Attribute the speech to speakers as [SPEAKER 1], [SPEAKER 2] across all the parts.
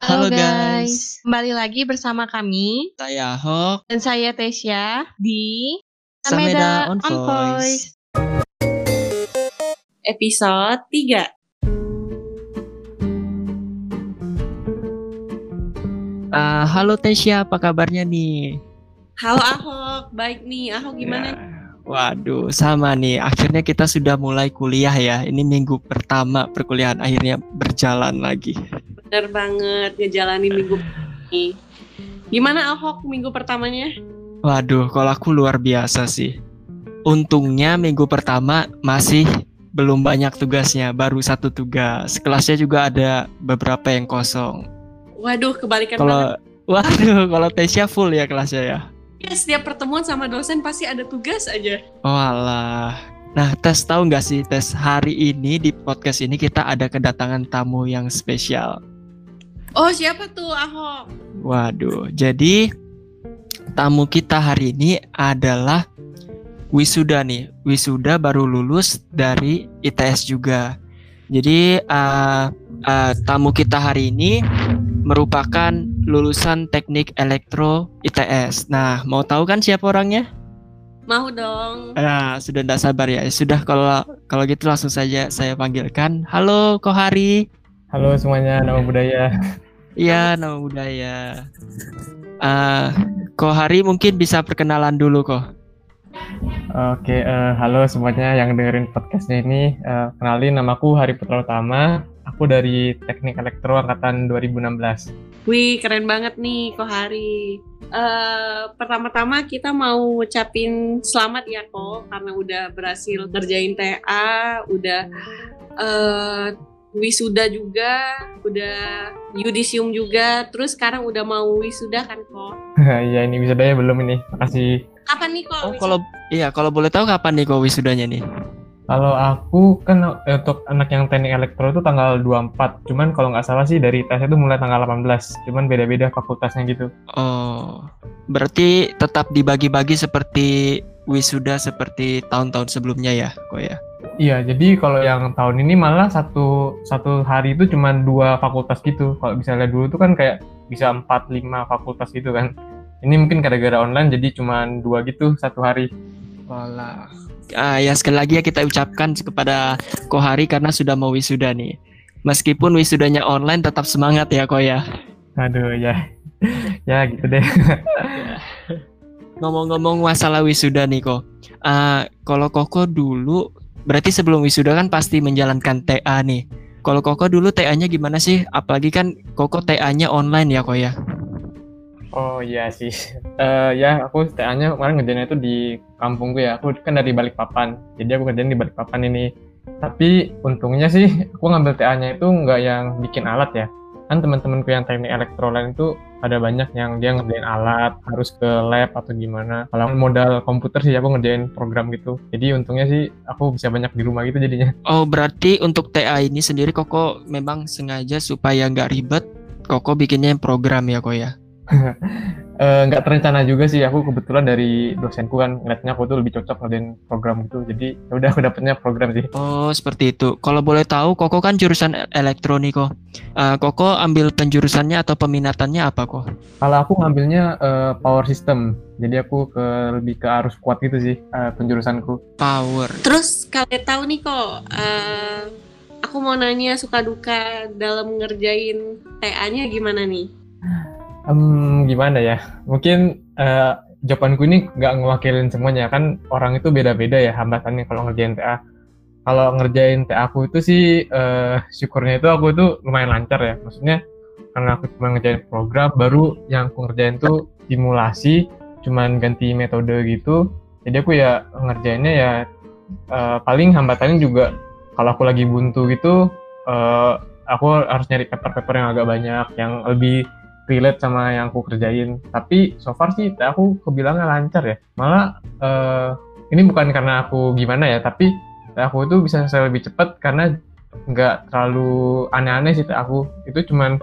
[SPEAKER 1] Halo,
[SPEAKER 2] Halo,
[SPEAKER 1] guys.
[SPEAKER 2] kembali lagi bersama kami
[SPEAKER 1] Saya Ahok,
[SPEAKER 2] dan saya Tesya di
[SPEAKER 1] Sameda on Voice.
[SPEAKER 3] episode 3.
[SPEAKER 1] Ah, halo Tesya, apa kabarnya nih?
[SPEAKER 3] Halo Ahok, baik nih. Ahok gimana?
[SPEAKER 1] Ya, waduh, sama nih. Akhirnya kita sudah mulai kuliah ya. Ini minggu pertama perkuliahan akhirnya berjalan lagi.
[SPEAKER 3] Bener banget ngejalanin minggu ini. Gimana Ahok minggu pertamanya?
[SPEAKER 1] Waduh, kalau aku luar biasa sih. Untungnya minggu pertama masih belum banyak tugasnya, baru satu tugas. Kelasnya juga ada beberapa yang kosong.
[SPEAKER 3] Waduh, kebalikan.
[SPEAKER 1] Kalau waduh, kalau Tesya full ya kelasnya ya.
[SPEAKER 3] Ya, setiap pertemuan sama dosen pasti ada tugas aja.
[SPEAKER 1] Oh alah. Nah, Tes tahu nggak sih, Tes hari ini di podcast ini kita ada kedatangan tamu yang spesial.
[SPEAKER 3] Oh, siapa tuh Ahok?
[SPEAKER 1] Waduh, jadi tamu kita hari ini adalah wisuda nih. Wisuda baru lulus dari ITS juga. Jadi uh, uh, tamu kita hari ini merupakan lulusan Teknik Elektro ITS. Nah, mau tahu kan siapa orangnya?
[SPEAKER 3] Mau dong.
[SPEAKER 1] Nah, sudah tidak sabar ya. Sudah kalau kalau gitu langsung saja saya panggilkan. Halo Kohari.
[SPEAKER 4] Halo semuanya, nama budaya.
[SPEAKER 1] Iya, nama budaya. Uh, Kohari mungkin bisa perkenalan dulu kok.
[SPEAKER 4] Oke, eh, halo semuanya yang dengerin podcastnya ini. Eh, kenalin, namaku Hari Putra Utama. Aku dari Teknik Elektro Angkatan 2016.
[SPEAKER 3] Wih, keren banget nih Kohari. Eh, pertama-tama kita mau ngucapin selamat ya kok karena udah berhasil ngerjain TA, udah eh wisuda juga, udah yudisium juga, terus sekarang udah mau wisuda kan kok.
[SPEAKER 4] Iya, ini wisudanya belum ini. Makasih.
[SPEAKER 3] Kapan nih kok?
[SPEAKER 1] Oh, kalau iya, kalau boleh tahu kapan nih kok wisudanya nih?
[SPEAKER 4] Kalau aku kan eh, untuk anak yang teknik elektro itu tanggal 24. Cuman kalau nggak salah sih dari tes itu mulai tanggal 18. Cuman beda-beda fakultasnya gitu.
[SPEAKER 1] Oh, berarti tetap dibagi-bagi seperti wisuda seperti tahun-tahun sebelumnya ya, kok ya?
[SPEAKER 4] Iya, jadi kalau yang tahun ini malah satu satu hari itu cuma dua fakultas gitu. Kalau misalnya dulu tuh kan kayak bisa 4 5 fakultas gitu kan. Ini mungkin gara-gara online jadi cuma dua gitu satu hari.
[SPEAKER 1] Walah. Ah, ya sekali lagi ya kita ucapkan kepada Kohari karena sudah mau wisuda nih. Meskipun wisudanya online tetap semangat ya kok ya.
[SPEAKER 4] Aduh ya. ya gitu deh.
[SPEAKER 1] Ngomong-ngomong masalah wisuda nih kok. Ah, kalau Koko dulu berarti sebelum wisuda kan pasti menjalankan TA nih. Kalau Koko dulu TA-nya gimana sih? Apalagi kan Koko TA-nya online ya kok ya.
[SPEAKER 4] Oh iya sih. Eh ya aku TA-nya kemarin ngerjainnya itu di kampungku ya. Aku kan dari Balikpapan. Jadi aku ngerjain di Balikpapan ini. Tapi untungnya sih aku ngambil TA-nya itu nggak yang bikin alat ya. Kan teman-temanku yang teknik elektro lain itu ada banyak yang dia ngerjain alat, harus ke lab atau gimana. Kalau modal komputer sih aku ngerjain program gitu. Jadi untungnya sih aku bisa banyak di rumah gitu jadinya.
[SPEAKER 1] Oh, berarti untuk TA ini sendiri Koko memang sengaja supaya nggak ribet, Koko bikinnya program ya kok ya.
[SPEAKER 4] Eh, nggak terencana juga sih aku kebetulan dari dosenku kan ngeliatnya aku tuh lebih cocok ngerjain program gitu jadi ya udah aku dapetnya program sih
[SPEAKER 1] Oh, seperti itu. Kalau boleh tahu, Koko kan jurusan e- elektronik kok. Eh, Koko ambil penjurusannya atau peminatannya apa kok?
[SPEAKER 4] kalau aku ngambilnya eh, power system jadi aku ke lebih ke arus kuat gitu sih eh, penjurusanku
[SPEAKER 1] Power.
[SPEAKER 3] Terus kalian tahu nih kok, eh, aku mau nanya suka duka dalam ngerjain TA-nya gimana nih?
[SPEAKER 4] Em, gimana ya? Mungkin eh, jawabanku ini nggak ngewakilin semuanya. Kan orang itu beda-beda ya hambatannya kalau ngerjain TA kalau ngerjain TA aku itu sih eh, syukurnya itu aku itu lumayan lancar ya. Maksudnya karena aku cuma ngerjain program baru yang aku ngerjain tuh simulasi cuman ganti metode gitu. Jadi aku ya ngerjainnya ya eh, paling hambatannya juga kalau aku lagi buntu gitu eh, aku harus nyari paper-paper yang agak banyak yang lebih relate sama yang aku kerjain. Tapi so far sih aku kebilangnya lancar ya. Malah eh, ini bukan karena aku gimana ya, tapi aku itu bisa selesai lebih cepat karena nggak terlalu aneh-aneh sih aku. Itu cuman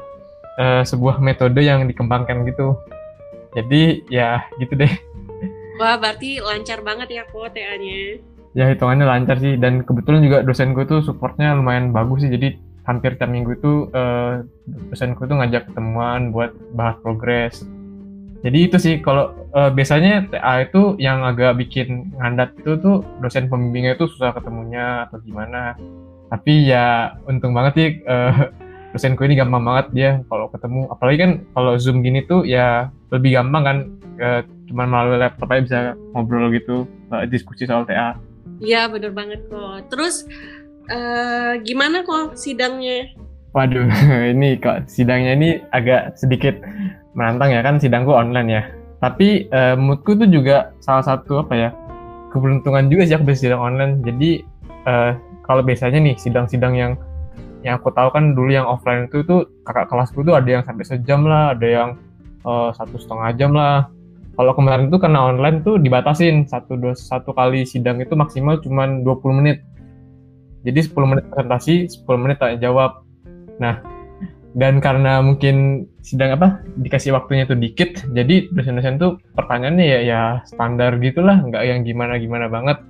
[SPEAKER 4] eh, sebuah metode yang dikembangkan gitu. Jadi ya gitu deh.
[SPEAKER 3] Wah, berarti lancar banget ya kok TA-nya.
[SPEAKER 4] Ya hitungannya lancar sih dan kebetulan juga dosenku tuh supportnya lumayan bagus sih. Jadi hampir tiap minggu itu uh, dosenku tuh ngajak ketemuan buat bahas progres. Jadi itu sih kalau uh, biasanya TA itu yang agak bikin ngandat itu tuh dosen pembimbingnya itu susah ketemunya atau gimana. Tapi ya untung banget sih uh, dosenku ini gampang banget dia kalau ketemu. Apalagi kan kalau zoom gini tuh ya lebih gampang kan. Uh, cuman melalui laptop aja bisa ngobrol gitu, uh, diskusi soal TA.
[SPEAKER 3] Iya bener banget kok. Terus uh, gimana kok sidangnya?
[SPEAKER 4] Waduh, ini kok sidangnya ini agak sedikit menantang ya kan sidangku online ya. Tapi uh, moodku tuh juga salah satu apa ya keberuntungan juga sih aku bisa sidang online. Jadi uh, kalau biasanya nih sidang-sidang yang yang aku tahu kan dulu yang offline itu tuh kakak kelasku tuh ada yang sampai sejam lah, ada yang satu setengah jam lah kalau kemarin itu karena online tuh dibatasin satu dua satu kali sidang itu maksimal cuma 20 menit. Jadi 10 menit presentasi, 10 menit tanya jawab. Nah, dan karena mungkin sidang apa dikasih waktunya itu dikit, jadi dosen-dosen tuh pertanyaannya ya ya standar gitulah, nggak yang gimana-gimana banget.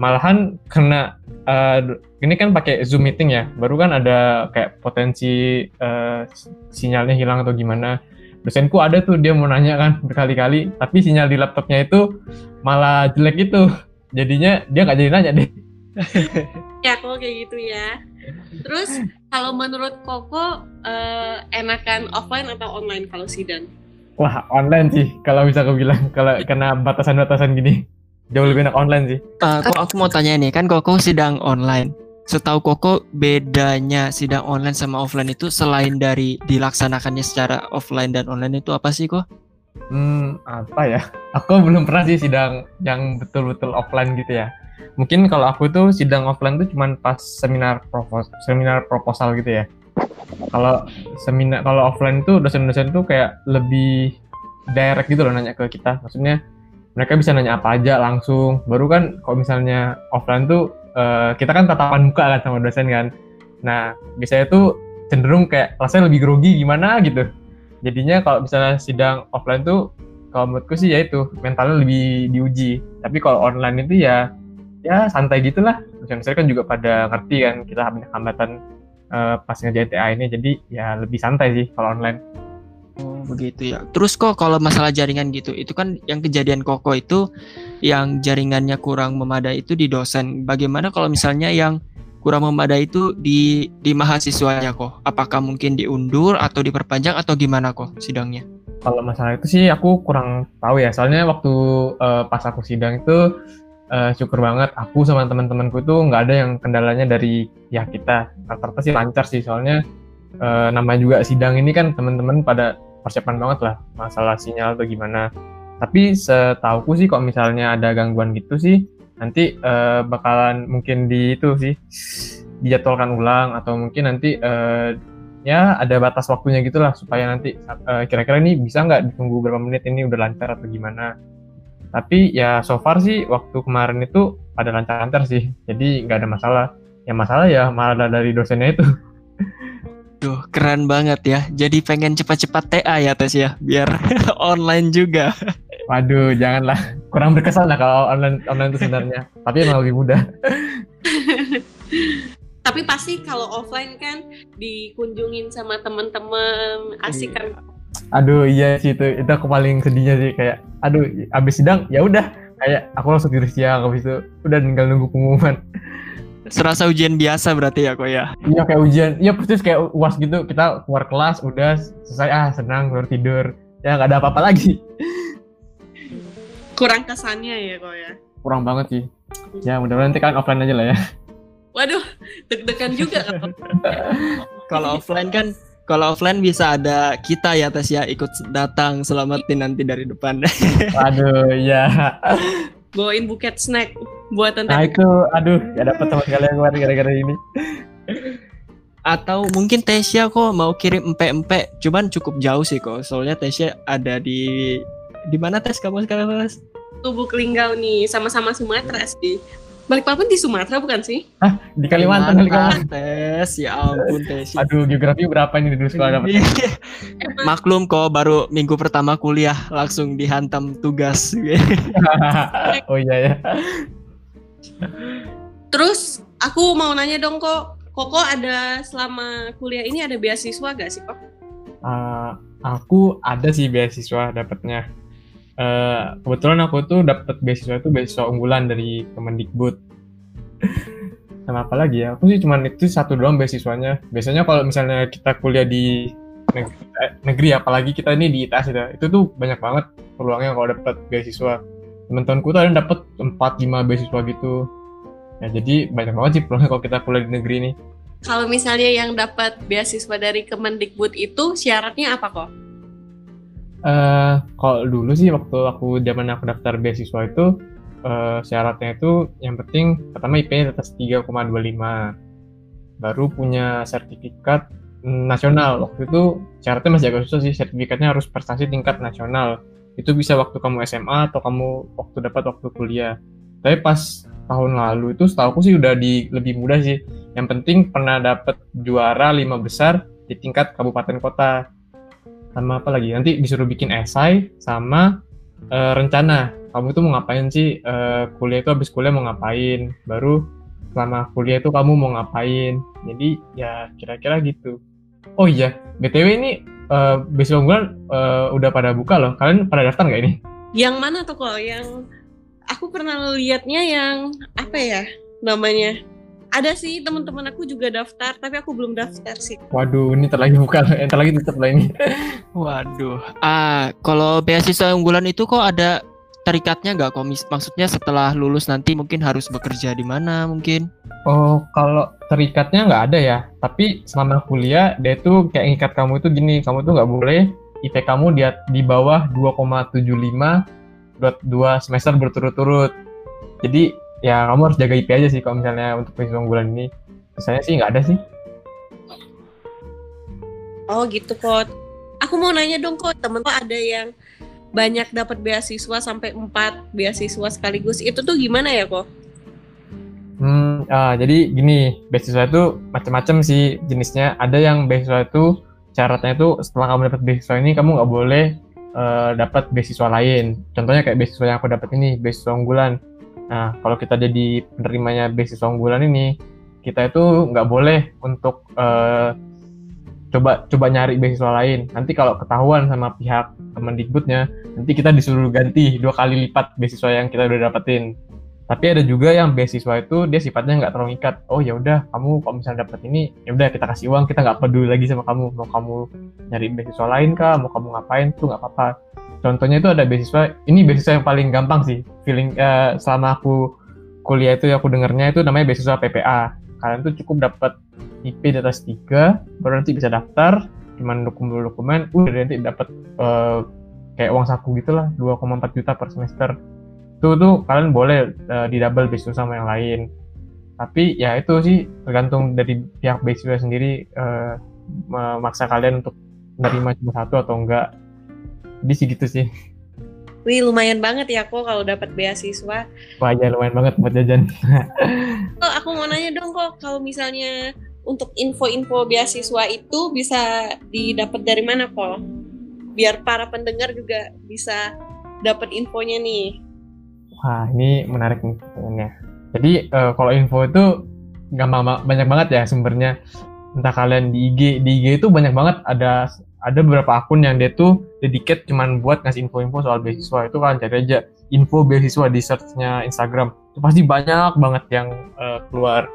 [SPEAKER 4] Malahan karena uh, ini kan pakai Zoom meeting ya, baru kan ada kayak potensi uh, sinyalnya hilang atau gimana dosenku ada tuh dia mau nanya kan berkali-kali tapi sinyal di laptopnya itu malah jelek gitu jadinya dia nggak jadi nanya deh
[SPEAKER 3] ya kok kayak gitu ya terus kalau menurut Koko uh, enakan offline atau online kalau sidang
[SPEAKER 4] wah online sih kalau bisa aku bilang kalau karena batasan-batasan gini jauh lebih enak online sih
[SPEAKER 1] uh, kok aku mau tanya nih kan Koko sidang online setahu Koko bedanya sidang online sama offline itu selain dari dilaksanakannya secara offline dan online itu apa sih kok?
[SPEAKER 4] Hmm, apa ya? Aku belum pernah sih sidang yang betul-betul offline gitu ya. Mungkin kalau aku tuh sidang offline tuh cuman pas seminar propos seminar proposal gitu ya. Kalau seminar kalau offline tuh dosen-dosen tuh kayak lebih direct gitu loh nanya ke kita. Maksudnya mereka bisa nanya apa aja langsung. Baru kan kalau misalnya offline tuh uh, kita kan tatapan muka kan sama dosen kan. Nah, biasanya tuh cenderung kayak rasanya lebih grogi gimana gitu. Jadinya kalau misalnya sidang offline tuh kalau menurutku sih ya itu mentalnya lebih diuji. Tapi kalau online itu ya ya santai gitulah. Dosen-dosen kan juga pada ngerti kan kita hambatan uh, pas ngerjain TA ini jadi ya lebih santai sih kalau online.
[SPEAKER 1] Oh begitu ya. Terus kok kalau masalah jaringan gitu, itu kan yang kejadian Koko itu yang jaringannya kurang memadai itu di dosen. Bagaimana kalau misalnya yang kurang memadai itu di di mahasiswanya kok? Apakah mungkin diundur atau diperpanjang atau gimana kok sidangnya?
[SPEAKER 4] Kalau masalah itu sih aku kurang tahu ya. Soalnya waktu uh, pas aku sidang itu uh, syukur banget aku sama teman-temanku itu nggak ada yang kendalanya dari ya kita. Rata-rata sih lancar sih soalnya uh, namanya juga sidang ini kan teman-teman pada persiapan banget lah masalah sinyal atau gimana. Tapi setauku sih kalau misalnya ada gangguan gitu sih nanti uh, bakalan mungkin di itu sih dijadwalkan ulang atau mungkin nanti uh, ya ada batas waktunya gitulah supaya nanti uh, kira-kira ini bisa nggak ditunggu berapa menit ini udah lancar atau gimana. Tapi ya so far sih waktu kemarin itu ada lancar-lancar sih, jadi nggak ada masalah. Yang masalah ya malah dari dosennya itu.
[SPEAKER 1] Duh, keren banget ya. Jadi pengen cepat-cepat TA ya tes ya, biar online juga.
[SPEAKER 4] Waduh, janganlah. Kurang berkesan lah kalau online online itu sebenarnya. Tapi emang lebih mudah.
[SPEAKER 3] Tapi pasti kalau offline kan dikunjungin sama teman-teman, asik kan.
[SPEAKER 4] Aduh, iya sih itu. Itu aku paling sedihnya sih kayak aduh, abis sidang ya udah. Kayak aku langsung tidur siang habis itu udah tinggal nunggu pengumuman.
[SPEAKER 1] Serasa ujian biasa berarti ya kok ya?
[SPEAKER 4] Iya kayak ujian iya persis kayak uas gitu kita keluar kelas udah selesai ah senang baru tidur. Ya nggak ada apa-apa lagi.
[SPEAKER 3] Kurang kesannya ya kok ya?
[SPEAKER 4] Kurang banget sih. Ya mudah-mudahan nanti kan offline aja lah ya.
[SPEAKER 3] Waduh deg-degan juga.
[SPEAKER 1] Kalau offline kan kalau offline bisa ada kita ya tes ya ikut datang selamatin nanti dari depan.
[SPEAKER 4] Waduh ya
[SPEAKER 3] bawain buket snack buatan
[SPEAKER 4] nah itu aduh gak dapet sama sekali yang kemarin gara-gara ini.
[SPEAKER 1] Atau mungkin Tesya kok mau kirim empe-empe cuman cukup jauh sih kok. Soalnya Tesya ada di di mana tes? Kamu sekarang tes
[SPEAKER 3] Lubuk Linggau nih sama-sama Sumatera sih Balikpapan di Sumatera bukan sih?
[SPEAKER 4] Ah, di Kalimantan, Kalimantan.
[SPEAKER 1] Tes, ya ampun tes.
[SPEAKER 4] Aduh, geografi berapa ini dulu sekolah dapat?
[SPEAKER 1] Maklum kok baru minggu pertama kuliah langsung dihantam tugas.
[SPEAKER 4] oh iya ya.
[SPEAKER 3] Terus aku mau nanya dong kok, Koko ada selama kuliah ini ada beasiswa gak sih kok?
[SPEAKER 4] Uh, aku ada sih beasiswa dapatnya. Uh, kebetulan aku tuh dapat beasiswa itu beasiswa unggulan dari Kemendikbud. Sama apa lagi ya? Aku sih cuma itu satu doang beasiswanya. Biasanya kalau misalnya kita kuliah di negeri, eh, negeri apalagi kita ini di ITS itu, itu tuh banyak banget peluangnya kalau dapat beasiswa. Teman-temanku tuh ada yang dapat 4 5 beasiswa gitu. Ya jadi banyak banget sih peluangnya kalau kita kuliah di negeri ini.
[SPEAKER 3] Kalau misalnya yang dapat beasiswa dari Kemendikbud itu syaratnya apa kok?
[SPEAKER 4] Uh, kalau dulu sih waktu aku zaman aku daftar beasiswa itu uh, syaratnya itu yang penting pertama IP di atas 3,25 baru punya sertifikat nasional. Waktu itu syaratnya masih agak susah sih sertifikatnya harus prestasi tingkat nasional. Itu bisa waktu kamu SMA atau kamu waktu dapat waktu kuliah. Tapi pas tahun lalu itu setahu aku sih udah di lebih mudah sih. Yang penting pernah dapat juara lima besar di tingkat kabupaten kota sama apa lagi? Nanti disuruh bikin esai sama uh, rencana. Kamu itu mau ngapain sih? Uh, kuliah itu habis kuliah mau ngapain? Baru selama kuliah itu kamu mau ngapain? Jadi ya kira-kira gitu. Oh iya btw ini uh, besok unggulan uh, udah pada buka loh. Kalian pada daftar nggak ini?
[SPEAKER 3] Yang mana tuh kok? Yang aku pernah lihatnya yang apa ya namanya ada sih teman-teman aku juga daftar tapi aku belum daftar sih.
[SPEAKER 4] Waduh ini terlagi buka entar lagi tutup lah ini
[SPEAKER 1] waduh. Ah kalau beasiswa unggulan itu kok ada terikatnya nggak? Komis maksudnya setelah lulus nanti mungkin harus bekerja di mana mungkin?
[SPEAKER 4] Oh kalau terikatnya nggak ada ya. Tapi selama kuliah dia tuh kayak ngikat kamu itu gini kamu tuh nggak boleh IP kamu di di bawah 2,75 buat dua semester berturut-turut. Jadi ya kamu harus jaga IP aja sih kalau misalnya untuk beasiswa unggulan ini misalnya sih nggak ada sih
[SPEAKER 3] oh gitu kok aku mau nanya dong kok temen kok ada yang banyak dapat beasiswa sampai empat beasiswa sekaligus itu tuh gimana ya kok
[SPEAKER 4] Hmm, ah, jadi gini, beasiswa itu macam-macam sih jenisnya. Ada yang beasiswa itu syaratnya itu setelah kamu dapat beasiswa ini kamu nggak boleh uh, dapat beasiswa lain. Contohnya kayak beasiswa yang aku dapat ini, beasiswa unggulan. Nah, kalau kita jadi penerimanya beasiswa unggulan ini, kita itu nggak boleh untuk uh, coba coba nyari beasiswa lain. Nanti kalau ketahuan sama pihak Kemendikbudnya, nanti kita disuruh ganti dua kali lipat beasiswa yang kita udah dapetin. Tapi ada juga yang beasiswa itu dia sifatnya nggak terlalu ikat. Oh ya udah, kamu kalau misalnya dapet ini, ya udah kita kasih uang, kita nggak peduli lagi sama kamu. Mau kamu nyari beasiswa lain kah, mau kamu ngapain tuh nggak apa-apa contohnya itu ada beasiswa ini beasiswa yang paling gampang sih feeling uh, selama aku kuliah itu aku dengarnya itu namanya beasiswa PPA kalian tuh cukup dapat IP di atas tiga baru nanti bisa daftar cuman dokumen-dokumen udah nanti dapat uh, kayak uang saku gitulah 2,4 juta per semester. Itu tuh kalian boleh uh, di double beasiswa sama yang lain. Tapi ya itu sih tergantung dari pihak beasiswa sendiri uh, memaksa kalian untuk menerima cuma satu atau enggak sih gitu sih
[SPEAKER 3] Wih lumayan banget ya kok kalau dapat beasiswa.
[SPEAKER 4] Wah ya lumayan banget buat jajan.
[SPEAKER 3] oh, aku mau nanya dong kok kalau misalnya untuk info-info beasiswa itu bisa didapat dari mana kok? Biar para pendengar juga bisa dapat infonya nih.
[SPEAKER 4] Wah ini menarik nih pertanyaannya. Jadi uh, kalau info itu gampang banyak banget ya sumbernya. Entah kalian di IG, di IG itu banyak banget ada ada beberapa akun yang dia tuh dedicate cuman buat ngasih info-info soal beasiswa. Itu kan cari aja info beasiswa di searchnya Instagram. Itu pasti banyak banget yang uh, keluar.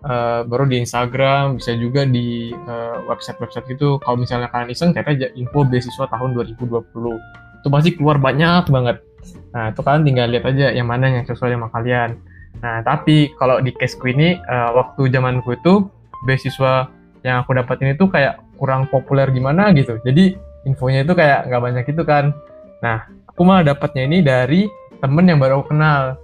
[SPEAKER 4] Uh, baru di Instagram bisa juga di uh, website-website gitu. Kalau misalnya kalian iseng cari aja info beasiswa tahun 2020 itu pasti keluar banyak banget. Nah itu kalian tinggal lihat aja yang mana yang sesuai sama kalian. Nah tapi kalau di caseku ini uh, waktu zamanku itu beasiswa yang aku dapatin itu kayak kurang populer gimana gitu. Jadi infonya itu kayak nggak banyak itu kan. Nah, aku malah dapatnya ini dari temen yang baru aku kenal.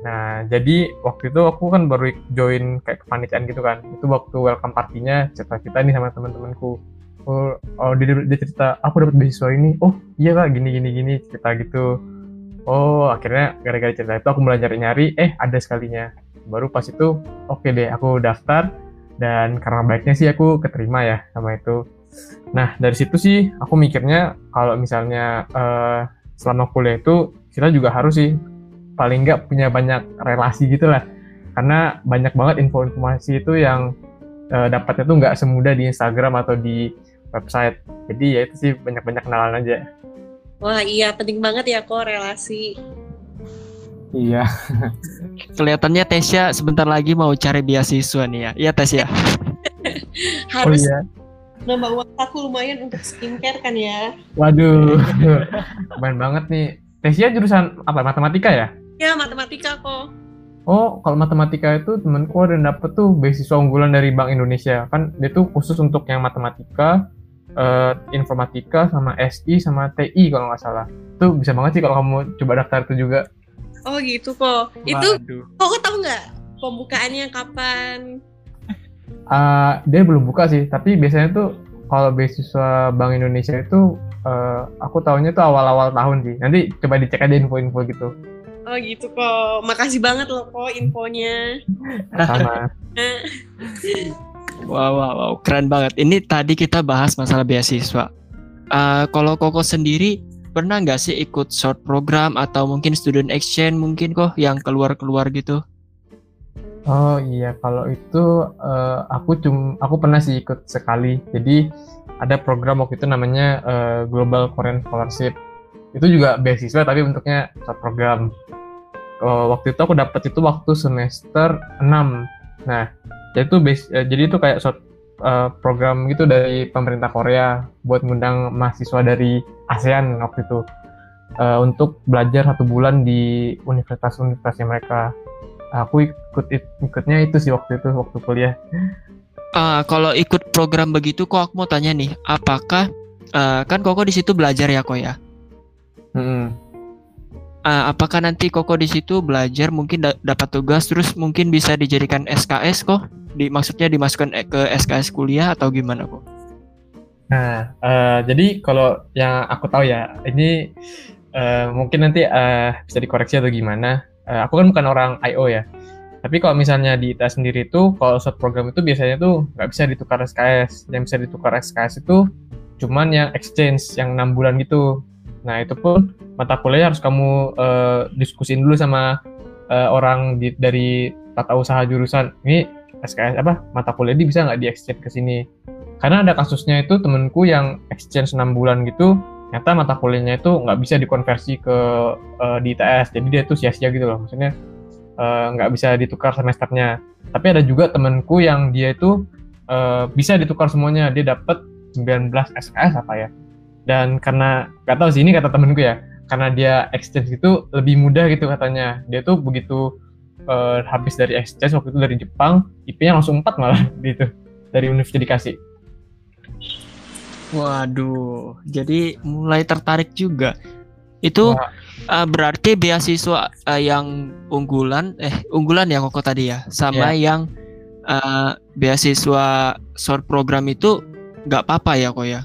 [SPEAKER 4] Nah, jadi waktu itu aku kan baru join kayak kepanitiaan gitu kan. Itu waktu welcome partinya cerita-cerita nih sama teman-temanku. Oh, oh dia, dia cerita, aku dapat beasiswa ini. Oh, iya kak, gini gini gini cerita gitu. Oh, akhirnya gara-gara cerita itu aku mulai nyari-nyari, eh ada sekalinya. Baru pas itu, oke okay deh, aku daftar dan karena baiknya sih aku keterima ya sama itu nah dari situ sih aku mikirnya kalau misalnya uh, selama kuliah itu kita juga harus sih paling nggak punya banyak relasi gitu lah karena banyak banget info informasi itu yang eh, dapatnya tuh nggak semudah di Instagram atau di website. Jadi ya itu sih banyak-banyak kenalan aja.
[SPEAKER 3] Wah iya penting banget ya kok relasi.
[SPEAKER 4] Iya.
[SPEAKER 1] Kelihatannya Tesya sebentar lagi mau cari beasiswa nih ya. Iya Tesya.
[SPEAKER 4] Oh
[SPEAKER 3] Harus
[SPEAKER 4] iya.
[SPEAKER 3] nambah uang aku lumayan untuk skincare kan ya.
[SPEAKER 4] Waduh. Keren banget nih. Tesia jurusan apa? Matematika ya?
[SPEAKER 3] Ya matematika kok.
[SPEAKER 4] Oh, kalau matematika itu temenku ada yang dapet tuh beasiswa unggulan dari Bank Indonesia. Kan dia tuh khusus untuk yang matematika, eh, informatika, sama SI, sama TI kalau nggak salah. Itu bisa banget sih kalau kamu coba daftar itu juga.
[SPEAKER 3] Oh gitu kok. Itu
[SPEAKER 4] Waduh.
[SPEAKER 3] kok tahu nggak pembukaannya kapan?
[SPEAKER 4] Ah, dia belum buka sih, tapi biasanya tuh kalau beasiswa Bank Indonesia itu eh, aku tahunya tuh awal-awal tahun sih. Nanti coba dicek aja info-info gitu.
[SPEAKER 3] Oh gitu kok. Makasih banget loh kok infonya.
[SPEAKER 4] Sama.
[SPEAKER 1] Wow, wow, wow, keren banget. Ini tadi kita bahas masalah beasiswa. Eh, kalau Koko sendiri pernah nggak sih ikut short program atau mungkin student exchange mungkin kok yang keluar-keluar gitu?
[SPEAKER 4] Oh iya, kalau itu eh, aku cum aku pernah sih ikut sekali. Jadi ada program waktu itu namanya eh, Global Korean Scholarship. Itu juga beasiswa tapi bentuknya short program. Eh, waktu itu aku dapat itu waktu semester 6. Nah, jadi itu eh, jadi itu kayak short eh, program gitu dari pemerintah Korea buat ngundang mahasiswa dari ASEAN waktu itu eh, untuk belajar satu bulan di universitas-universitasnya mereka aku ikut ikutnya itu sih waktu itu waktu kuliah
[SPEAKER 1] Ah, kalau ikut program begitu kok aku mau tanya nih, apakah eh, kan Koko di situ belajar ya kok ya?
[SPEAKER 4] Mm-mm.
[SPEAKER 1] Ah, apakah nanti Koko di situ belajar mungkin da- dapat tugas terus mungkin bisa dijadikan SKS kok? Di maksudnya dimasukkan ke SKS kuliah atau gimana kok?
[SPEAKER 4] Nah eh, jadi kalau yang aku tahu ya ini eh, mungkin nanti eh, bisa dikoreksi atau gimana. Eh, aku kan bukan orang IO ya. Tapi kalau misalnya di ITA sendiri itu kalau short program itu biasanya tuh nggak bisa ditukar SKS yang bisa ditukar SKS itu cuman yang exchange yang enam bulan gitu. Nah itu pun mata kuliah harus kamu eh, diskusin dulu sama eh, orang di- dari tata usaha jurusan. Ini SKS apa mata kuliah ini bisa nggak di exchange ke sini karena ada kasusnya itu temenku yang exchange 6 bulan gitu ternyata mata kuliahnya itu nggak bisa dikonversi ke eh, di ITS jadi dia tuh sia-sia gitu loh maksudnya eh, nggak bisa ditukar semesternya. Tapi ada juga temenku yang dia itu eh, bisa ditukar semuanya. Dia dapat 19 SKS apa ya. Dan karena nggak tahu sih ini kata temenku ya karena dia exchange itu lebih mudah gitu katanya. Dia tuh begitu eh, habis dari exchange waktu itu dari Jepang IP-nya langsung 4 malah gitu dari universitas dikasih
[SPEAKER 1] Waduh, jadi mulai tertarik juga. Itu
[SPEAKER 4] Wah.
[SPEAKER 1] eh, berarti beasiswa eh, yang unggulan, eh unggulan ya Koko tadi ya, sama yang eh, beasiswa short program itu nggak apa-apa ya kok ya?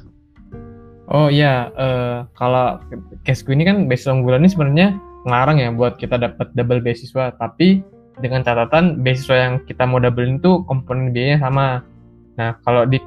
[SPEAKER 4] Oh iya, eh, kalau caseku ini kan beasiswa unggulan ini sebenarnya ngelarang ya buat kita dapat double beasiswa, tapi dengan catatan beasiswa yang kita mau double itu komponen biayanya sama. Nah, kalau di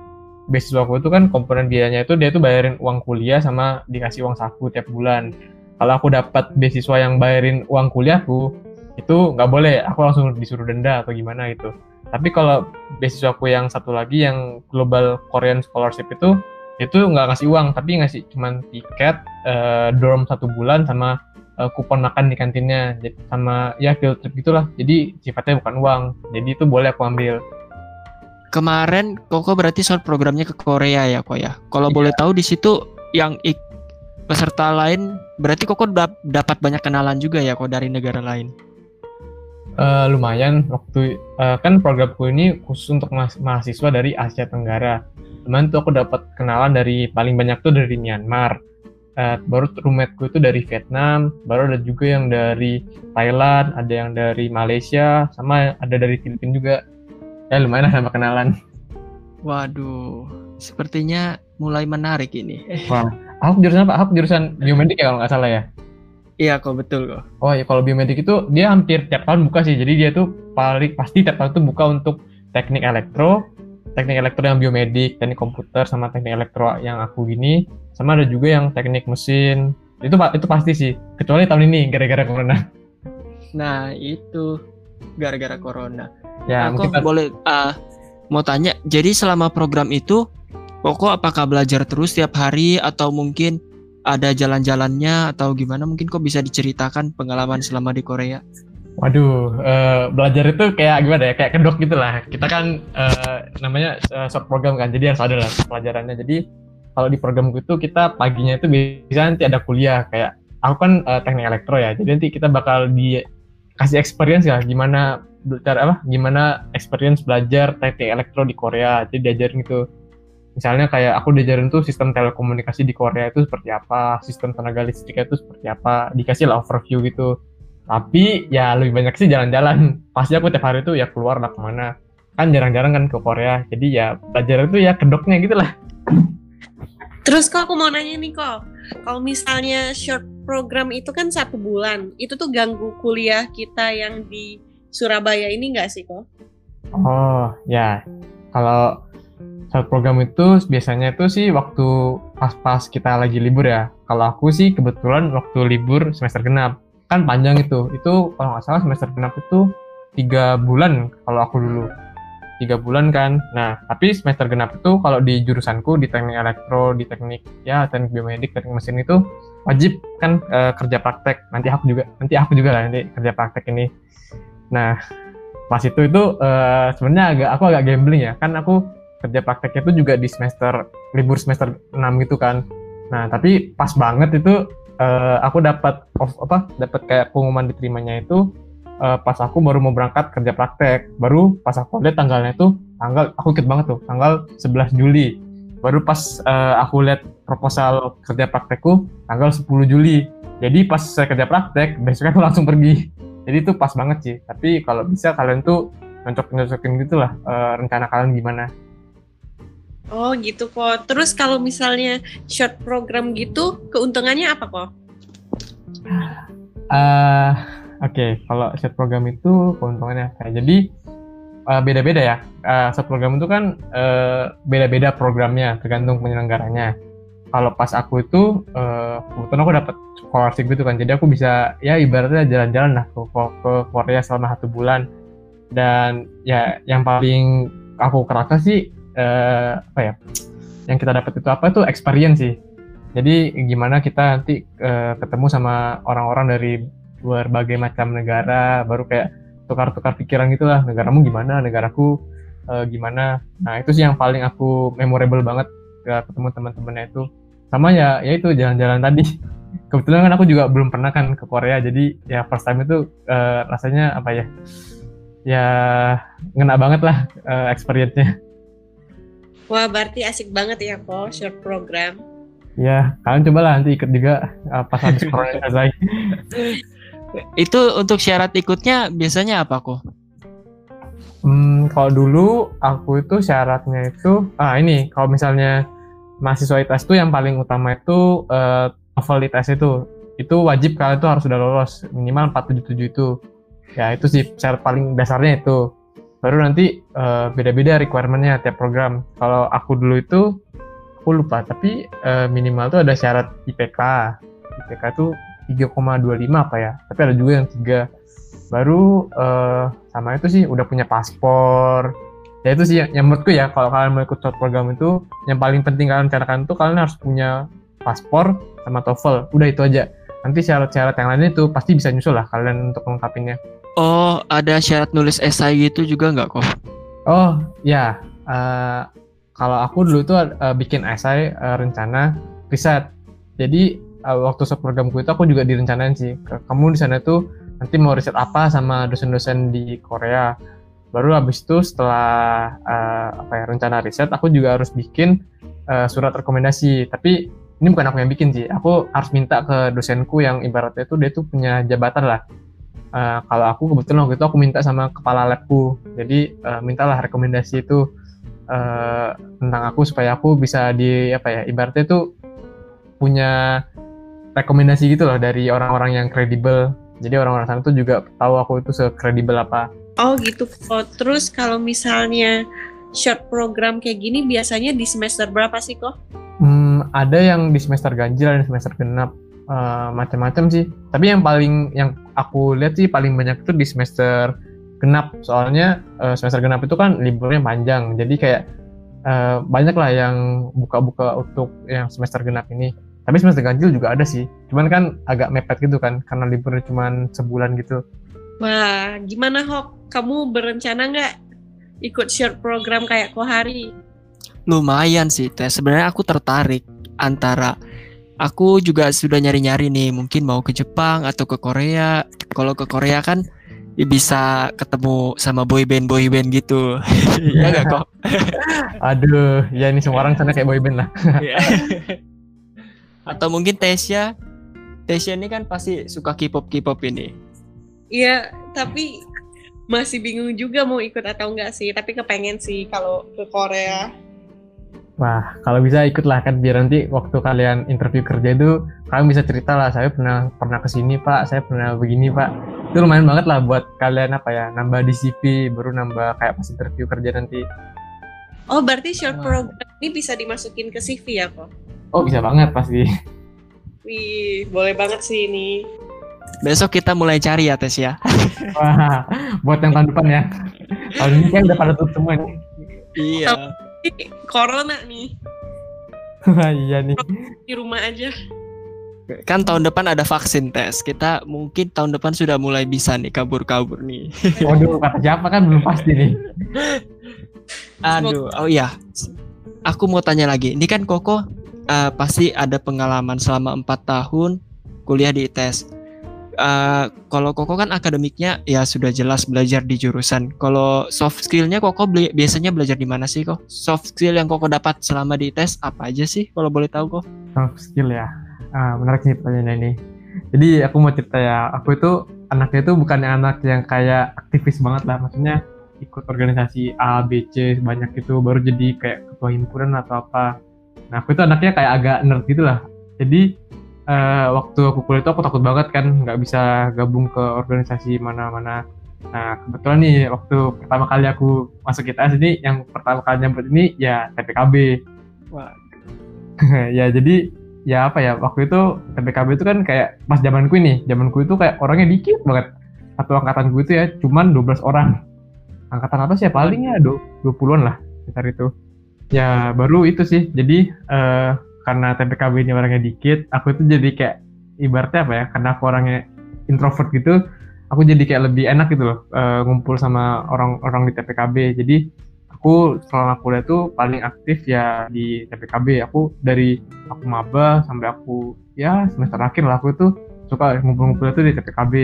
[SPEAKER 4] beasiswa aku itu kan komponen biayanya itu dia tuh bayarin uang kuliah sama dikasih uang saku tiap bulan. Kalau aku dapat beasiswa yang bayarin uang kuliahku, itu nggak boleh, aku langsung disuruh denda atau gimana gitu. Tapi kalau beasiswa aku yang satu lagi yang Global Korean Scholarship itu itu nggak ngasih uang tapi ngasih cuman tiket eh, dorm satu bulan sama eh, kupon makan di kantinnya. Jadi sama ya field trip gitulah. Jadi sifatnya bukan uang. Jadi itu boleh aku ambil
[SPEAKER 1] Kemarin Koko berarti short programnya ke Korea ya kok ya? Kalau
[SPEAKER 4] Iya.
[SPEAKER 1] boleh tahu di situ yang ik peserta lain berarti Koko dap- dapat banyak kenalan juga ya kok dari negara lain.
[SPEAKER 4] Eh, lumayan waktu eh, kan programku ini khusus untuk mahas- mahasiswa dari Asia Tenggara cuman tuh aku dapat kenalan dari paling banyak tuh dari Myanmar Eh, baru roommateku itu dari Vietnam baru ada juga yang dari Thailand ada yang dari Malaysia sama ada dari Filipina juga ya lumayan lah sama kenalan
[SPEAKER 1] Waduh, sepertinya mulai menarik ini. Eh,
[SPEAKER 4] Aku jurusan apa? Aku jurusan biomedik ya kalau nggak salah ya.
[SPEAKER 1] iya kok betul kok.
[SPEAKER 4] Oh ya kalau biomedik itu dia hampir tiap tahun buka sih. Jadi dia tuh paling pasti tiap tahun tuh buka untuk teknik elektro, teknik elektro yang biomedik, teknik komputer sama teknik elektro yang aku gini, sama ada juga yang teknik mesin. Itu itu pasti sih. Kecuali tahun ini gara-gara corona.
[SPEAKER 1] Nah itu gara-gara corona.
[SPEAKER 4] Ya
[SPEAKER 1] Aku
[SPEAKER 4] mungkin
[SPEAKER 1] boleh ah mau tanya, jadi selama program itu Koko apakah belajar terus tiap hari atau mungkin ada jalan-jalannya atau gimana? Mungkin kok bisa diceritakan pengalaman selama di Korea?
[SPEAKER 4] Waduh, uh, belajar itu kayak gimana ya? Kayak kedok gitu lah. Kita kan uh, namanya uh, short program kan, jadi harus ada lah pelajarannya. Jadi kalau di program itu kita paginya itu bisa nanti ada kuliah kayak aku kan uh, teknik elektro ya. Jadi nanti kita bakal dikasih experience ya gimana belajar apa? Gimana experience belajar teknik elektro di Korea. Jadi diajarin gitu misalnya kayak aku diajarin tuh sistem telekomunikasi di Korea itu seperti apa, sistem tenaga listriknya itu seperti apa, dikasih lah overview gitu. Tapi ya lebih banyak sih jalan-jalan. Pasti aku tiap hari tuh ya keluar lah ke mana. Kan jarang-jarang kan ke Korea, jadi ya belajar itu ya kedoknya gitu lah.
[SPEAKER 3] Terus kok aku mau nanya nih kok, kalau misalnya short program itu kan satu bulan, itu tuh ganggu kuliah kita yang di Surabaya ini nggak sih kok?
[SPEAKER 4] Oh ya, kalau saat program itu biasanya itu sih waktu pas-pas kita lagi libur ya. Kalau aku sih kebetulan waktu libur semester genap. Kan panjang itu. Itu kalau nggak salah semester genap itu tiga bulan kalau aku dulu. Tiga bulan kan. Nah, tapi semester genap itu kalau di jurusanku, di teknik elektro, di teknik ya teknik biomedik, teknik mesin itu wajib kan e, kerja praktek. Nanti aku juga, nanti aku juga lah nanti kerja praktek ini. Nah, pas itu itu e, sebenarnya agak aku agak gambling ya. Kan aku kerja prakteknya itu juga di semester libur semester 6 gitu kan. Nah, tapi pas banget itu uh, aku dapat apa dapat kayak pengumuman diterimanya itu uh, pas aku baru mau berangkat kerja praktek. Baru pas aku lihat tanggalnya itu tanggal aku ikut banget tuh, tanggal 11 Juli. Baru pas uh, aku lihat proposal kerja praktekku tanggal 10 Juli. Jadi pas saya kerja praktek, besoknya aku langsung pergi. Jadi itu pas banget sih. Tapi kalau bisa kalian tuh nyocok-nyocokin gitu lah uh, rencana kalian gimana.
[SPEAKER 3] Oh gitu kok. Terus kalau misalnya short program gitu, keuntungannya apa kok?
[SPEAKER 4] Uh, Oke, okay. kalau short program itu keuntungannya apa? Jadi uh, beda-beda ya. Uh, short program itu kan uh, beda-beda programnya, tergantung penyelenggaranya. Kalau pas aku itu, uh, aku dapat scholarship gitu kan, jadi aku bisa ya ibaratnya jalan-jalan lah ke, ke Korea selama satu bulan. Dan ya yang paling aku kerasa sih uh, apa ya yang kita dapat itu apa? Itu experience sih. Jadi gimana kita nanti uh, ketemu sama orang-orang dari berbagai macam negara baru kayak tukar-tukar pikiran gitulah negaramu gimana? Negaraku uh, gimana? Nah itu sih yang paling aku memorable banget ke ketemu teman-temannya itu sama ya ya itu jalan-jalan tadi kebetulan kan aku juga belum pernah kan ke Korea jadi ya first time itu uh, rasanya apa ya ya ngena banget lah uh, experience-nya
[SPEAKER 3] Wah, berarti asik banget ya kok short program.
[SPEAKER 4] Ya, kalian cobalah nanti ikut juga uh, pas habis corona selesai.
[SPEAKER 1] Itu untuk syarat ikutnya biasanya apa kok?
[SPEAKER 4] Hmm, kalau dulu aku itu syaratnya itu, ah ini kalau misalnya mahasiswa ITS itu yang paling utama itu uh, TOEFL ITS itu, itu wajib kalian itu harus sudah lolos minimal 477 itu. Ya itu sih syarat paling dasarnya itu. Baru nanti uh, beda-beda requirementnya tiap program. Kalau aku dulu itu aku lupa tapi uh, minimal tuh ada syarat IPK IPK tuh 3,25 apa ya tapi ada juga yang tiga. Baru uh, sama itu sih udah punya paspor ya itu sih yang, yang menurutku ya kalau kalian mau ikut short program itu yang paling penting kalian carakan itu kalian harus punya paspor sama TOEFL udah itu aja nanti syarat-syarat yang lain itu pasti bisa nyusul lah kalian untuk lengkapinnya
[SPEAKER 1] Oh, ada syarat nulis esai gitu juga nggak kok?
[SPEAKER 4] Oh, ya. Uh, kalau aku dulu tuh uh, bikin esai uh, rencana riset. Jadi uh, waktu programku itu aku juga direncanain sih. Kamu di sana tuh nanti mau riset apa sama dosen-dosen di Korea. Baru habis itu setelah uh, apa ya rencana riset, aku juga harus bikin uh, surat rekomendasi. Tapi ini bukan aku yang bikin sih. Aku harus minta ke dosenku yang ibaratnya itu dia tuh punya jabatan lah uh, kalau aku kebetulan waktu itu aku minta sama kepala labku jadi uh, mintalah rekomendasi itu uh, tentang aku supaya aku bisa di apa ya ibaratnya itu punya rekomendasi gitu loh dari orang-orang yang kredibel jadi orang-orang sana tuh juga tahu aku itu sekredibel apa
[SPEAKER 3] oh gitu oh, terus kalau misalnya short program kayak gini biasanya di semester berapa sih kok?
[SPEAKER 4] Hmm, ada yang di semester ganjil dan semester genap. Uh, macam-macam sih. Tapi yang paling yang aku lihat sih paling banyak itu di semester genap. Soalnya uh, semester genap itu kan liburnya panjang. Jadi kayak uh, banyak lah yang buka-buka untuk yang semester genap ini. Tapi semester ganjil juga ada sih. Cuman kan agak mepet gitu kan karena liburnya cuma sebulan gitu
[SPEAKER 3] wah gimana Hok? Kamu berencana nggak ikut short program kayak Kohari?
[SPEAKER 1] Lumayan sih teh. Sebenarnya aku tertarik antara aku juga sudah nyari-nyari nih mungkin mau ke Jepang atau ke Korea. Kalau ke Korea kan bisa ketemu sama boy band boy band gitu. Ya nggak kok?
[SPEAKER 4] Aduh ya ini semua orang sana kayak boy band lah. Iya.
[SPEAKER 1] atau mungkin Tesya. Tesya ini kan pasti suka K-pop K-pop ini
[SPEAKER 3] iya tapi masih bingung juga mau ikut atau enggak sih tapi kepengen sih kalau ke Korea
[SPEAKER 4] Wah, kalau bisa ikutlah kan biar nanti waktu kalian interview kerja itu kalian bisa cerita lah, saya pernah pernah ke sini pak, saya pernah begini pak. Itu lumayan banget lah buat kalian apa ya, nambah di CV, baru nambah kayak pas interview kerja nanti.
[SPEAKER 3] Oh, berarti short program ini bisa dimasukin ke CV ya kok?
[SPEAKER 4] Oh, bisa banget pasti.
[SPEAKER 3] Wih, boleh banget sih ini.
[SPEAKER 1] Besok kita mulai cari ya tes ya.
[SPEAKER 4] Wah, buat yang tahun depan ya. Tahun ini kan udah pada tutup semua nih.
[SPEAKER 1] Iya
[SPEAKER 3] corona nih.
[SPEAKER 4] iya nih.
[SPEAKER 3] Di rumah aja.
[SPEAKER 1] Kan tahun depan ada vaksin tes. Kita mungkin tahun depan sudah mulai bisa nih kabur-kabur nih.
[SPEAKER 4] Waduh, kata siapa kan belum pasti nih.
[SPEAKER 1] Aduh, oh iya. Aku mau tanya lagi. Ini kan Koko uh, pasti ada pengalaman selama empat tahun kuliah di ITS uh, kalau Koko kan akademiknya ya sudah jelas belajar di jurusan. Kalau soft skillnya Koko beli, biasanya belajar di mana sih kok? Soft skill yang Koko dapat selama di tes apa aja sih kalau boleh tahu kok?
[SPEAKER 4] Soft skill ya, ah, menarik nih pertanyaan ini. Jadi aku mau cerita ya, aku itu anaknya itu bukan anak yang kayak aktivis banget lah, maksudnya ikut organisasi A, B, C banyak itu baru jadi kayak ketua himpunan atau apa. Nah aku itu anaknya kayak agak nerd gitu lah. Jadi uh, waktu aku kuliah itu aku takut banget kan nggak bisa gabung ke organisasi mana-mana. Nah kebetulan nih waktu pertama kali aku masuk ITS ini yang pertama kali nyambut ini ya TPKB Wah. ya jadi ya apa ya waktu itu TPKB itu kan kayak pas zamanku ini zamanku itu kayak orangnya dikit banget. Satu angkatan gue itu ya cuman 12 orang. Angkatan apa sih ya paling ya 20-an lah sekitar itu. Ya baru itu sih jadi uh, karena TPKB ini orangnya dikit aku itu jadi kayak ibaratnya apa ya karena aku orangnya introvert gitu aku jadi kayak lebih enak gitu loh uh, ngumpul sama orang-orang di TPKB jadi aku selama kuliah tuh paling aktif ya di TPKB aku dari aku maba sampai aku ya semester akhir lah aku tuh suka ngumpul-ngumpul itu di TPKB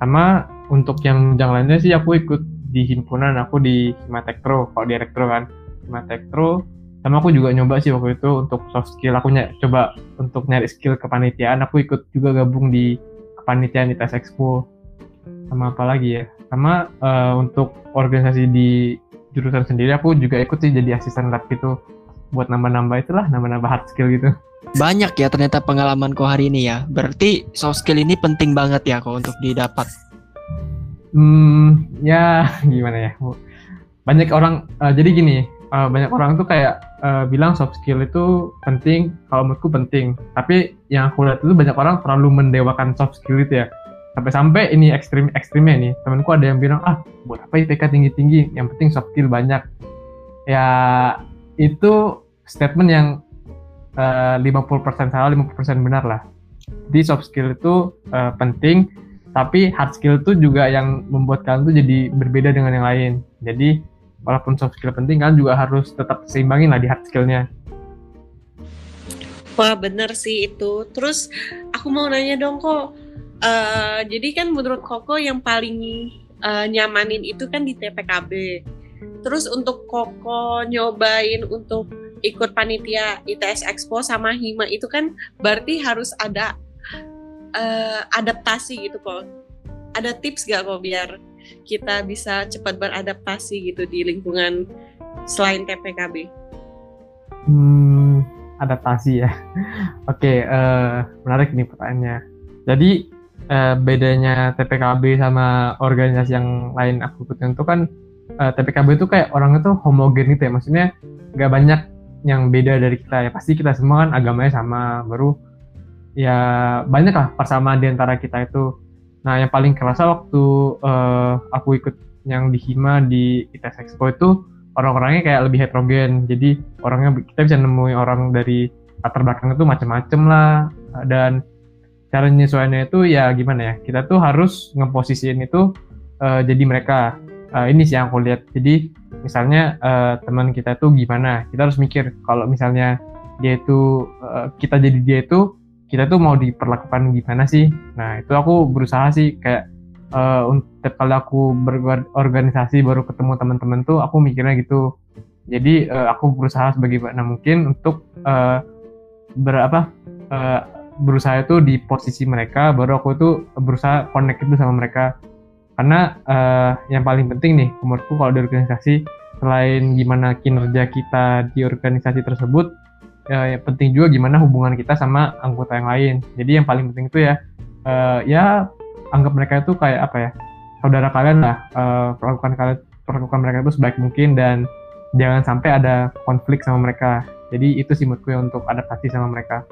[SPEAKER 4] sama untuk yang yang lainnya sih aku ikut di himpunan aku di Himatektro kalau di Elektro kan. Himatektro sama aku juga nyoba sih waktu itu untuk soft skill. Aku ny coba untuk nyari skill kepanitiaan. Aku ikut juga gabung di kepanitiaan di tes expo. Sama apa lagi ya? Sama uh, untuk organisasi di jurusan sendiri aku juga ikut sih jadi asisten lab gitu. Buat nambah-nambah itulah nambah-nambah hard skill gitu.
[SPEAKER 1] Banyak ya ternyata pengalaman kau hari ini ya. Berarti soft skill ini penting banget ya kau untuk didapat.
[SPEAKER 4] Hmm ya gimana ya? Banyak orang uh, jadi gini uh, banyak orang tuh kayak uh, bilang soft skill itu penting, kalau menurutku penting. Tapi yang aku lihat itu banyak orang terlalu mendewakan soft skill itu ya. Sampai-sampai ini ekstrim ekstrimnya nih. Temanku ada yang bilang ah buat apa IPK tinggi-tinggi, yang penting soft skill banyak. Ya itu statement yang uh, 50% salah, 50% benar lah. Jadi soft skill itu uh, penting, tapi hard skill itu juga yang membuat kalian tuh jadi berbeda dengan yang lain. Jadi walaupun soft skill penting kan juga harus tetap seimbangin lah di hard skillnya.
[SPEAKER 3] Wah bener sih itu. Terus aku mau nanya dong kok uh, jadi kan menurut Koko yang paling uh, nyamanin itu kan di TPKB terus untuk Koko nyobain untuk ikut panitia ITS Expo sama Hima itu kan berarti harus ada uh, adaptasi gitu kok. Ada tips gak kok biar kita bisa cepat beradaptasi gitu di lingkungan selain TPKB?
[SPEAKER 4] Hmm, adaptasi ya. Oke, uh, menarik nih pertanyaannya. Jadi uh, bedanya TPKB sama organisasi yang lain aku ikutin itu kan uh, eh, TPKB itu kayak orang itu homogen gitu ya. Maksudnya nggak banyak yang beda dari kita ya. Pasti kita semua kan agamanya sama. Baru ya banyak lah persamaan di antara kita itu Nah, yang paling kerasa waktu uh, aku ikut yang di Hima di ITS Expo itu orang-orangnya kayak lebih heterogen. Jadi orangnya kita bisa nemuin orang dari latar belakang itu macam-macam lah. Dan cara menyesuaikannya itu ya gimana ya kita tuh harus ngeposisiin itu uh, jadi mereka. Uh, ini sih yang aku lihat. Jadi misalnya uh, teman kita tuh gimana? Kita harus mikir kalau misalnya dia itu uh, kita jadi dia itu kita tuh mau diperlakukan gimana sih? Nah itu aku berusaha sih kayak uh, untuk kalau aku berorganisasi baru ketemu teman-teman tuh aku mikirnya gitu. Jadi uh, aku berusaha sebagaimana mungkin untuk uh, berapa uh, berusaha itu di posisi mereka baru aku tuh berusaha connect itu sama mereka. Karena uh, yang paling penting nih menurutku kalau di organisasi selain gimana kinerja kita di organisasi tersebut ya, yang penting juga gimana hubungan kita sama anggota yang lain. Jadi yang paling penting itu ya uh, ya anggap mereka itu kayak apa ya saudara kalian lah. Uh, perlakukan kalian perlakukan mereka itu sebaik mungkin dan jangan sampai ada konflik sama mereka. Jadi itu sih menurutku untuk adaptasi sama mereka.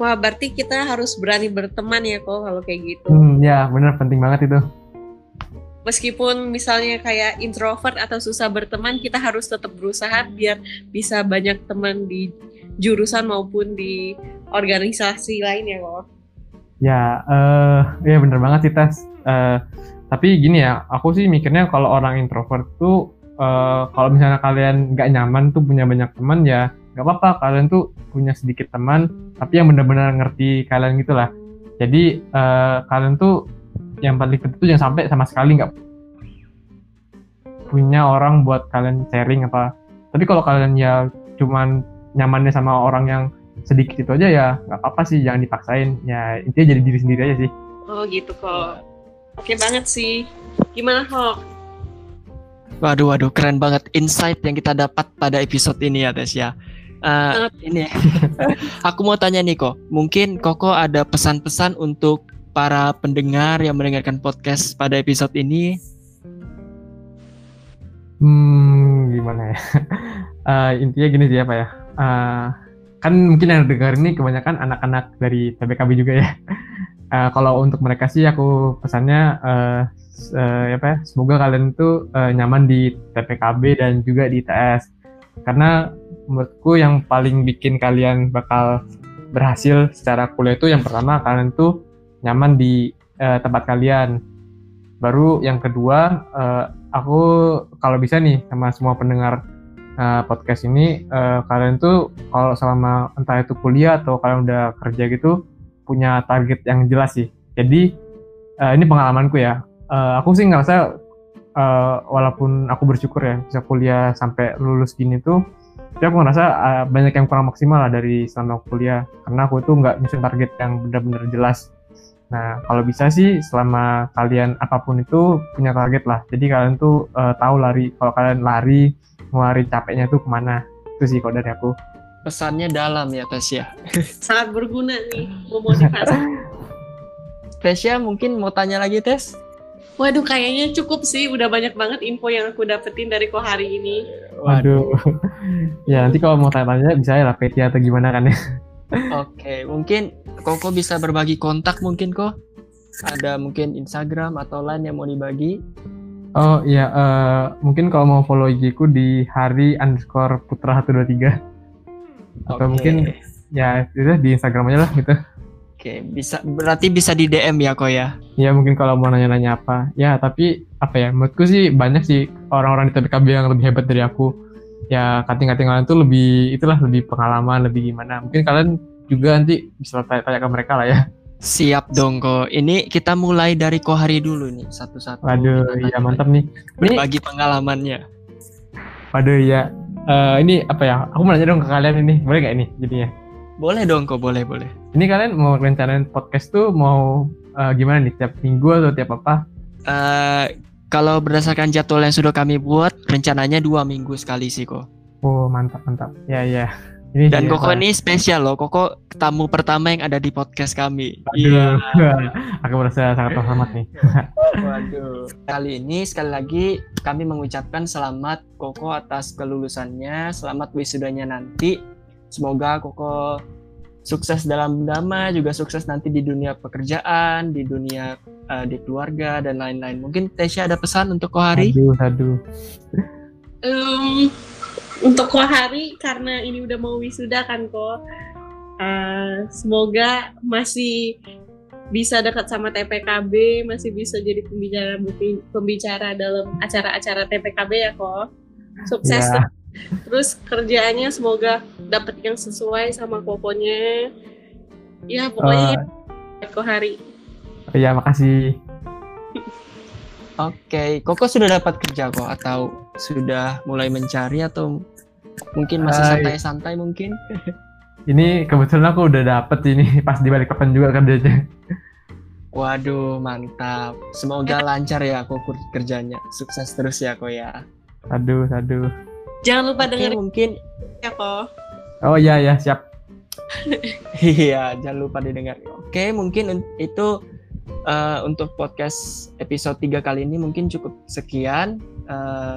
[SPEAKER 3] Wah, berarti kita harus berani berteman ya kok kalau kayak gitu.
[SPEAKER 4] Hmm, ya benar penting banget itu
[SPEAKER 3] meskipun misalnya kayak introvert atau susah berteman, kita harus tetap berusaha biar bisa banyak teman di jurusan maupun di organisasi lain ya kok.
[SPEAKER 4] Ya, uh, ya bener banget sih Tes. Uh, tapi gini ya, aku sih mikirnya kalau orang introvert tuh uh, kalau misalnya kalian nggak nyaman tuh punya banyak teman ya nggak apa-apa kalian tuh punya sedikit teman tapi yang benar-benar ngerti kalian gitulah jadi uh, kalian tuh yang paling penting itu jangan sampai sama sekali nggak punya orang buat kalian sharing apa. Tapi kalau kalian ya cuman nyamannya sama orang yang sedikit itu aja ya nggak apa-apa sih jangan dipaksain. Ya intinya jadi diri sendiri aja sih.
[SPEAKER 3] Oh gitu kok. Oke banget sih. Gimana kok?
[SPEAKER 1] Waduh, waduh, keren banget insight yang kita dapat pada episode ini ya, Tes ya. Uh, ini, aku mau tanya nih kok, mungkin Koko ada pesan-pesan untuk para pendengar yang mendengarkan podcast pada episode ini?
[SPEAKER 4] Hmm, gimana ya? uh, intinya gini sih apa ya? Uh, kan mungkin yang dengar ini kebanyakan anak-anak dari PBKB juga ya. Uh, kalau untuk mereka sih aku pesannya uh, uh, apa ya? Semoga kalian tuh uh, nyaman di TPKB dan juga di ITS. Karena menurutku yang paling bikin kalian bakal berhasil secara kuliah itu yang pertama kalian tuh nyaman di uh, tempat kalian. Baru yang kedua, uh, aku kalau bisa nih sama semua pendengar uh, podcast ini, uh, kalian tuh kalau selama entah itu kuliah atau kalian udah kerja gitu, punya target yang jelas sih. Jadi uh, ini pengalamanku ya. Uh, aku sih ngerasa uh, walaupun aku bersyukur ya bisa kuliah sampai lulus gini tuh, tapi aku ngerasa uh, banyak yang kurang maksimal lah dari selama kuliah karena aku tuh nggak nyusun target yang benar-benar jelas Nah, kalau bisa sih selama kalian apa pun itu punya target lah. Jadi kalian tuh uh, tahu lari. Kalau kalian lari, ngeluarin capeknya tuh ke mana. Itu sih kalau dari aku.
[SPEAKER 1] Pesannya dalam ya, Tesya.
[SPEAKER 3] Sangat berguna nih, memotivasi.
[SPEAKER 1] Tesya mungkin mau tanya lagi, Tes?
[SPEAKER 3] Waduh, kayaknya cukup sih. Udah banyak banget info yang aku dapetin dari kok hari ini.
[SPEAKER 4] Waduh. ya, nanti kalau mau tanya-tanya bisa ya lah PT atau gimana kan ya.
[SPEAKER 1] Oke, mungkin Koko bisa berbagi kontak mungkin kok? Ada mungkin Instagram atau lain yang mau dibagi?
[SPEAKER 4] Oh iya, uh, mungkin kalau mau follow IG ku di hari underscore putra 123 atau okay. mungkin ya itu di Instagram aja lah gitu.
[SPEAKER 1] Oke, bisa berarti bisa di DM ya kok ya?
[SPEAKER 4] Ya mungkin kalau mau nanya-nanya apa, ya tapi apa ya, menurutku sih banyak sih orang-orang di TPKB yang lebih hebat dari aku ya kating-kating kalian tuh lebih itulah lebih pengalaman lebih gimana mungkin kalian juga nanti bisa tanya-tanya ke mereka lah ya
[SPEAKER 1] Siap dong kok. Ini kita mulai dari Kohari dulu nih satu-satu.
[SPEAKER 4] Waduh, iya mantap nih.
[SPEAKER 1] Berbagi ini, pengalamannya.
[SPEAKER 4] Waduh ya. Uh, ini apa ya? Aku mau nanya dong ke kalian ini. Boleh gak ini jadinya?
[SPEAKER 1] Boleh dong kok, boleh boleh.
[SPEAKER 4] Ini kalian mau rencanain podcast tuh mau uh, gimana nih? Tiap minggu atau tiap apa?
[SPEAKER 1] Uh, kalau berdasarkan jadwal yang sudah kami buat, rencananya dua minggu sekali sih kok.
[SPEAKER 4] Oh mantap mantap. Ya ya.
[SPEAKER 1] Ini Dan Koko ini spesial loh. Koko tamu pertama yang ada di podcast kami.
[SPEAKER 4] Iya. Aku merasa sangat terhormat nih.
[SPEAKER 1] Waduh. Kali ini sekali lagi kami mengucapkan selamat Koko atas kelulusannya, selamat wisudanya nanti. Semoga Koko sukses dalam drama juga sukses nanti di dunia pekerjaan di dunia uh, di keluarga dan lain-lain mungkin Tesya ada pesan untuk Kohari
[SPEAKER 4] aduh aduh
[SPEAKER 3] Um, untuk Kohari karena ini udah mau wisuda kan kok. Uh, semoga masih bisa dekat sama TPKB, masih bisa jadi pembicara pembicara dalam acara-acara TPKB ya kok. Sukses
[SPEAKER 4] Ya.
[SPEAKER 3] terus kerjaannya semoga dapat yang sesuai sama kokonya. Ya pokoknya
[SPEAKER 4] Eh,
[SPEAKER 3] Kohari.
[SPEAKER 4] Iya, makasih.
[SPEAKER 1] Oke Koko sudah dapat kerja kok atau sudah mulai mencari atau mungkin masih santai-santai mungkin
[SPEAKER 4] Ini kebetulan aku udah dapet ini pas di balik papan juga kerjanya.
[SPEAKER 1] Waduh mantap semoga lancar ya Koko kerjanya sukses terus ya kok ya
[SPEAKER 4] Aduh, aduh.
[SPEAKER 3] Jangan lupa dengerin
[SPEAKER 1] mungkin
[SPEAKER 3] ya kok.
[SPEAKER 4] Oh iya ya, siap.
[SPEAKER 1] Iya, jangan lupa didengar. Oke, mungkin un- itu eh, untuk podcast episode 3 kali ini mungkin cukup sekian. Eh,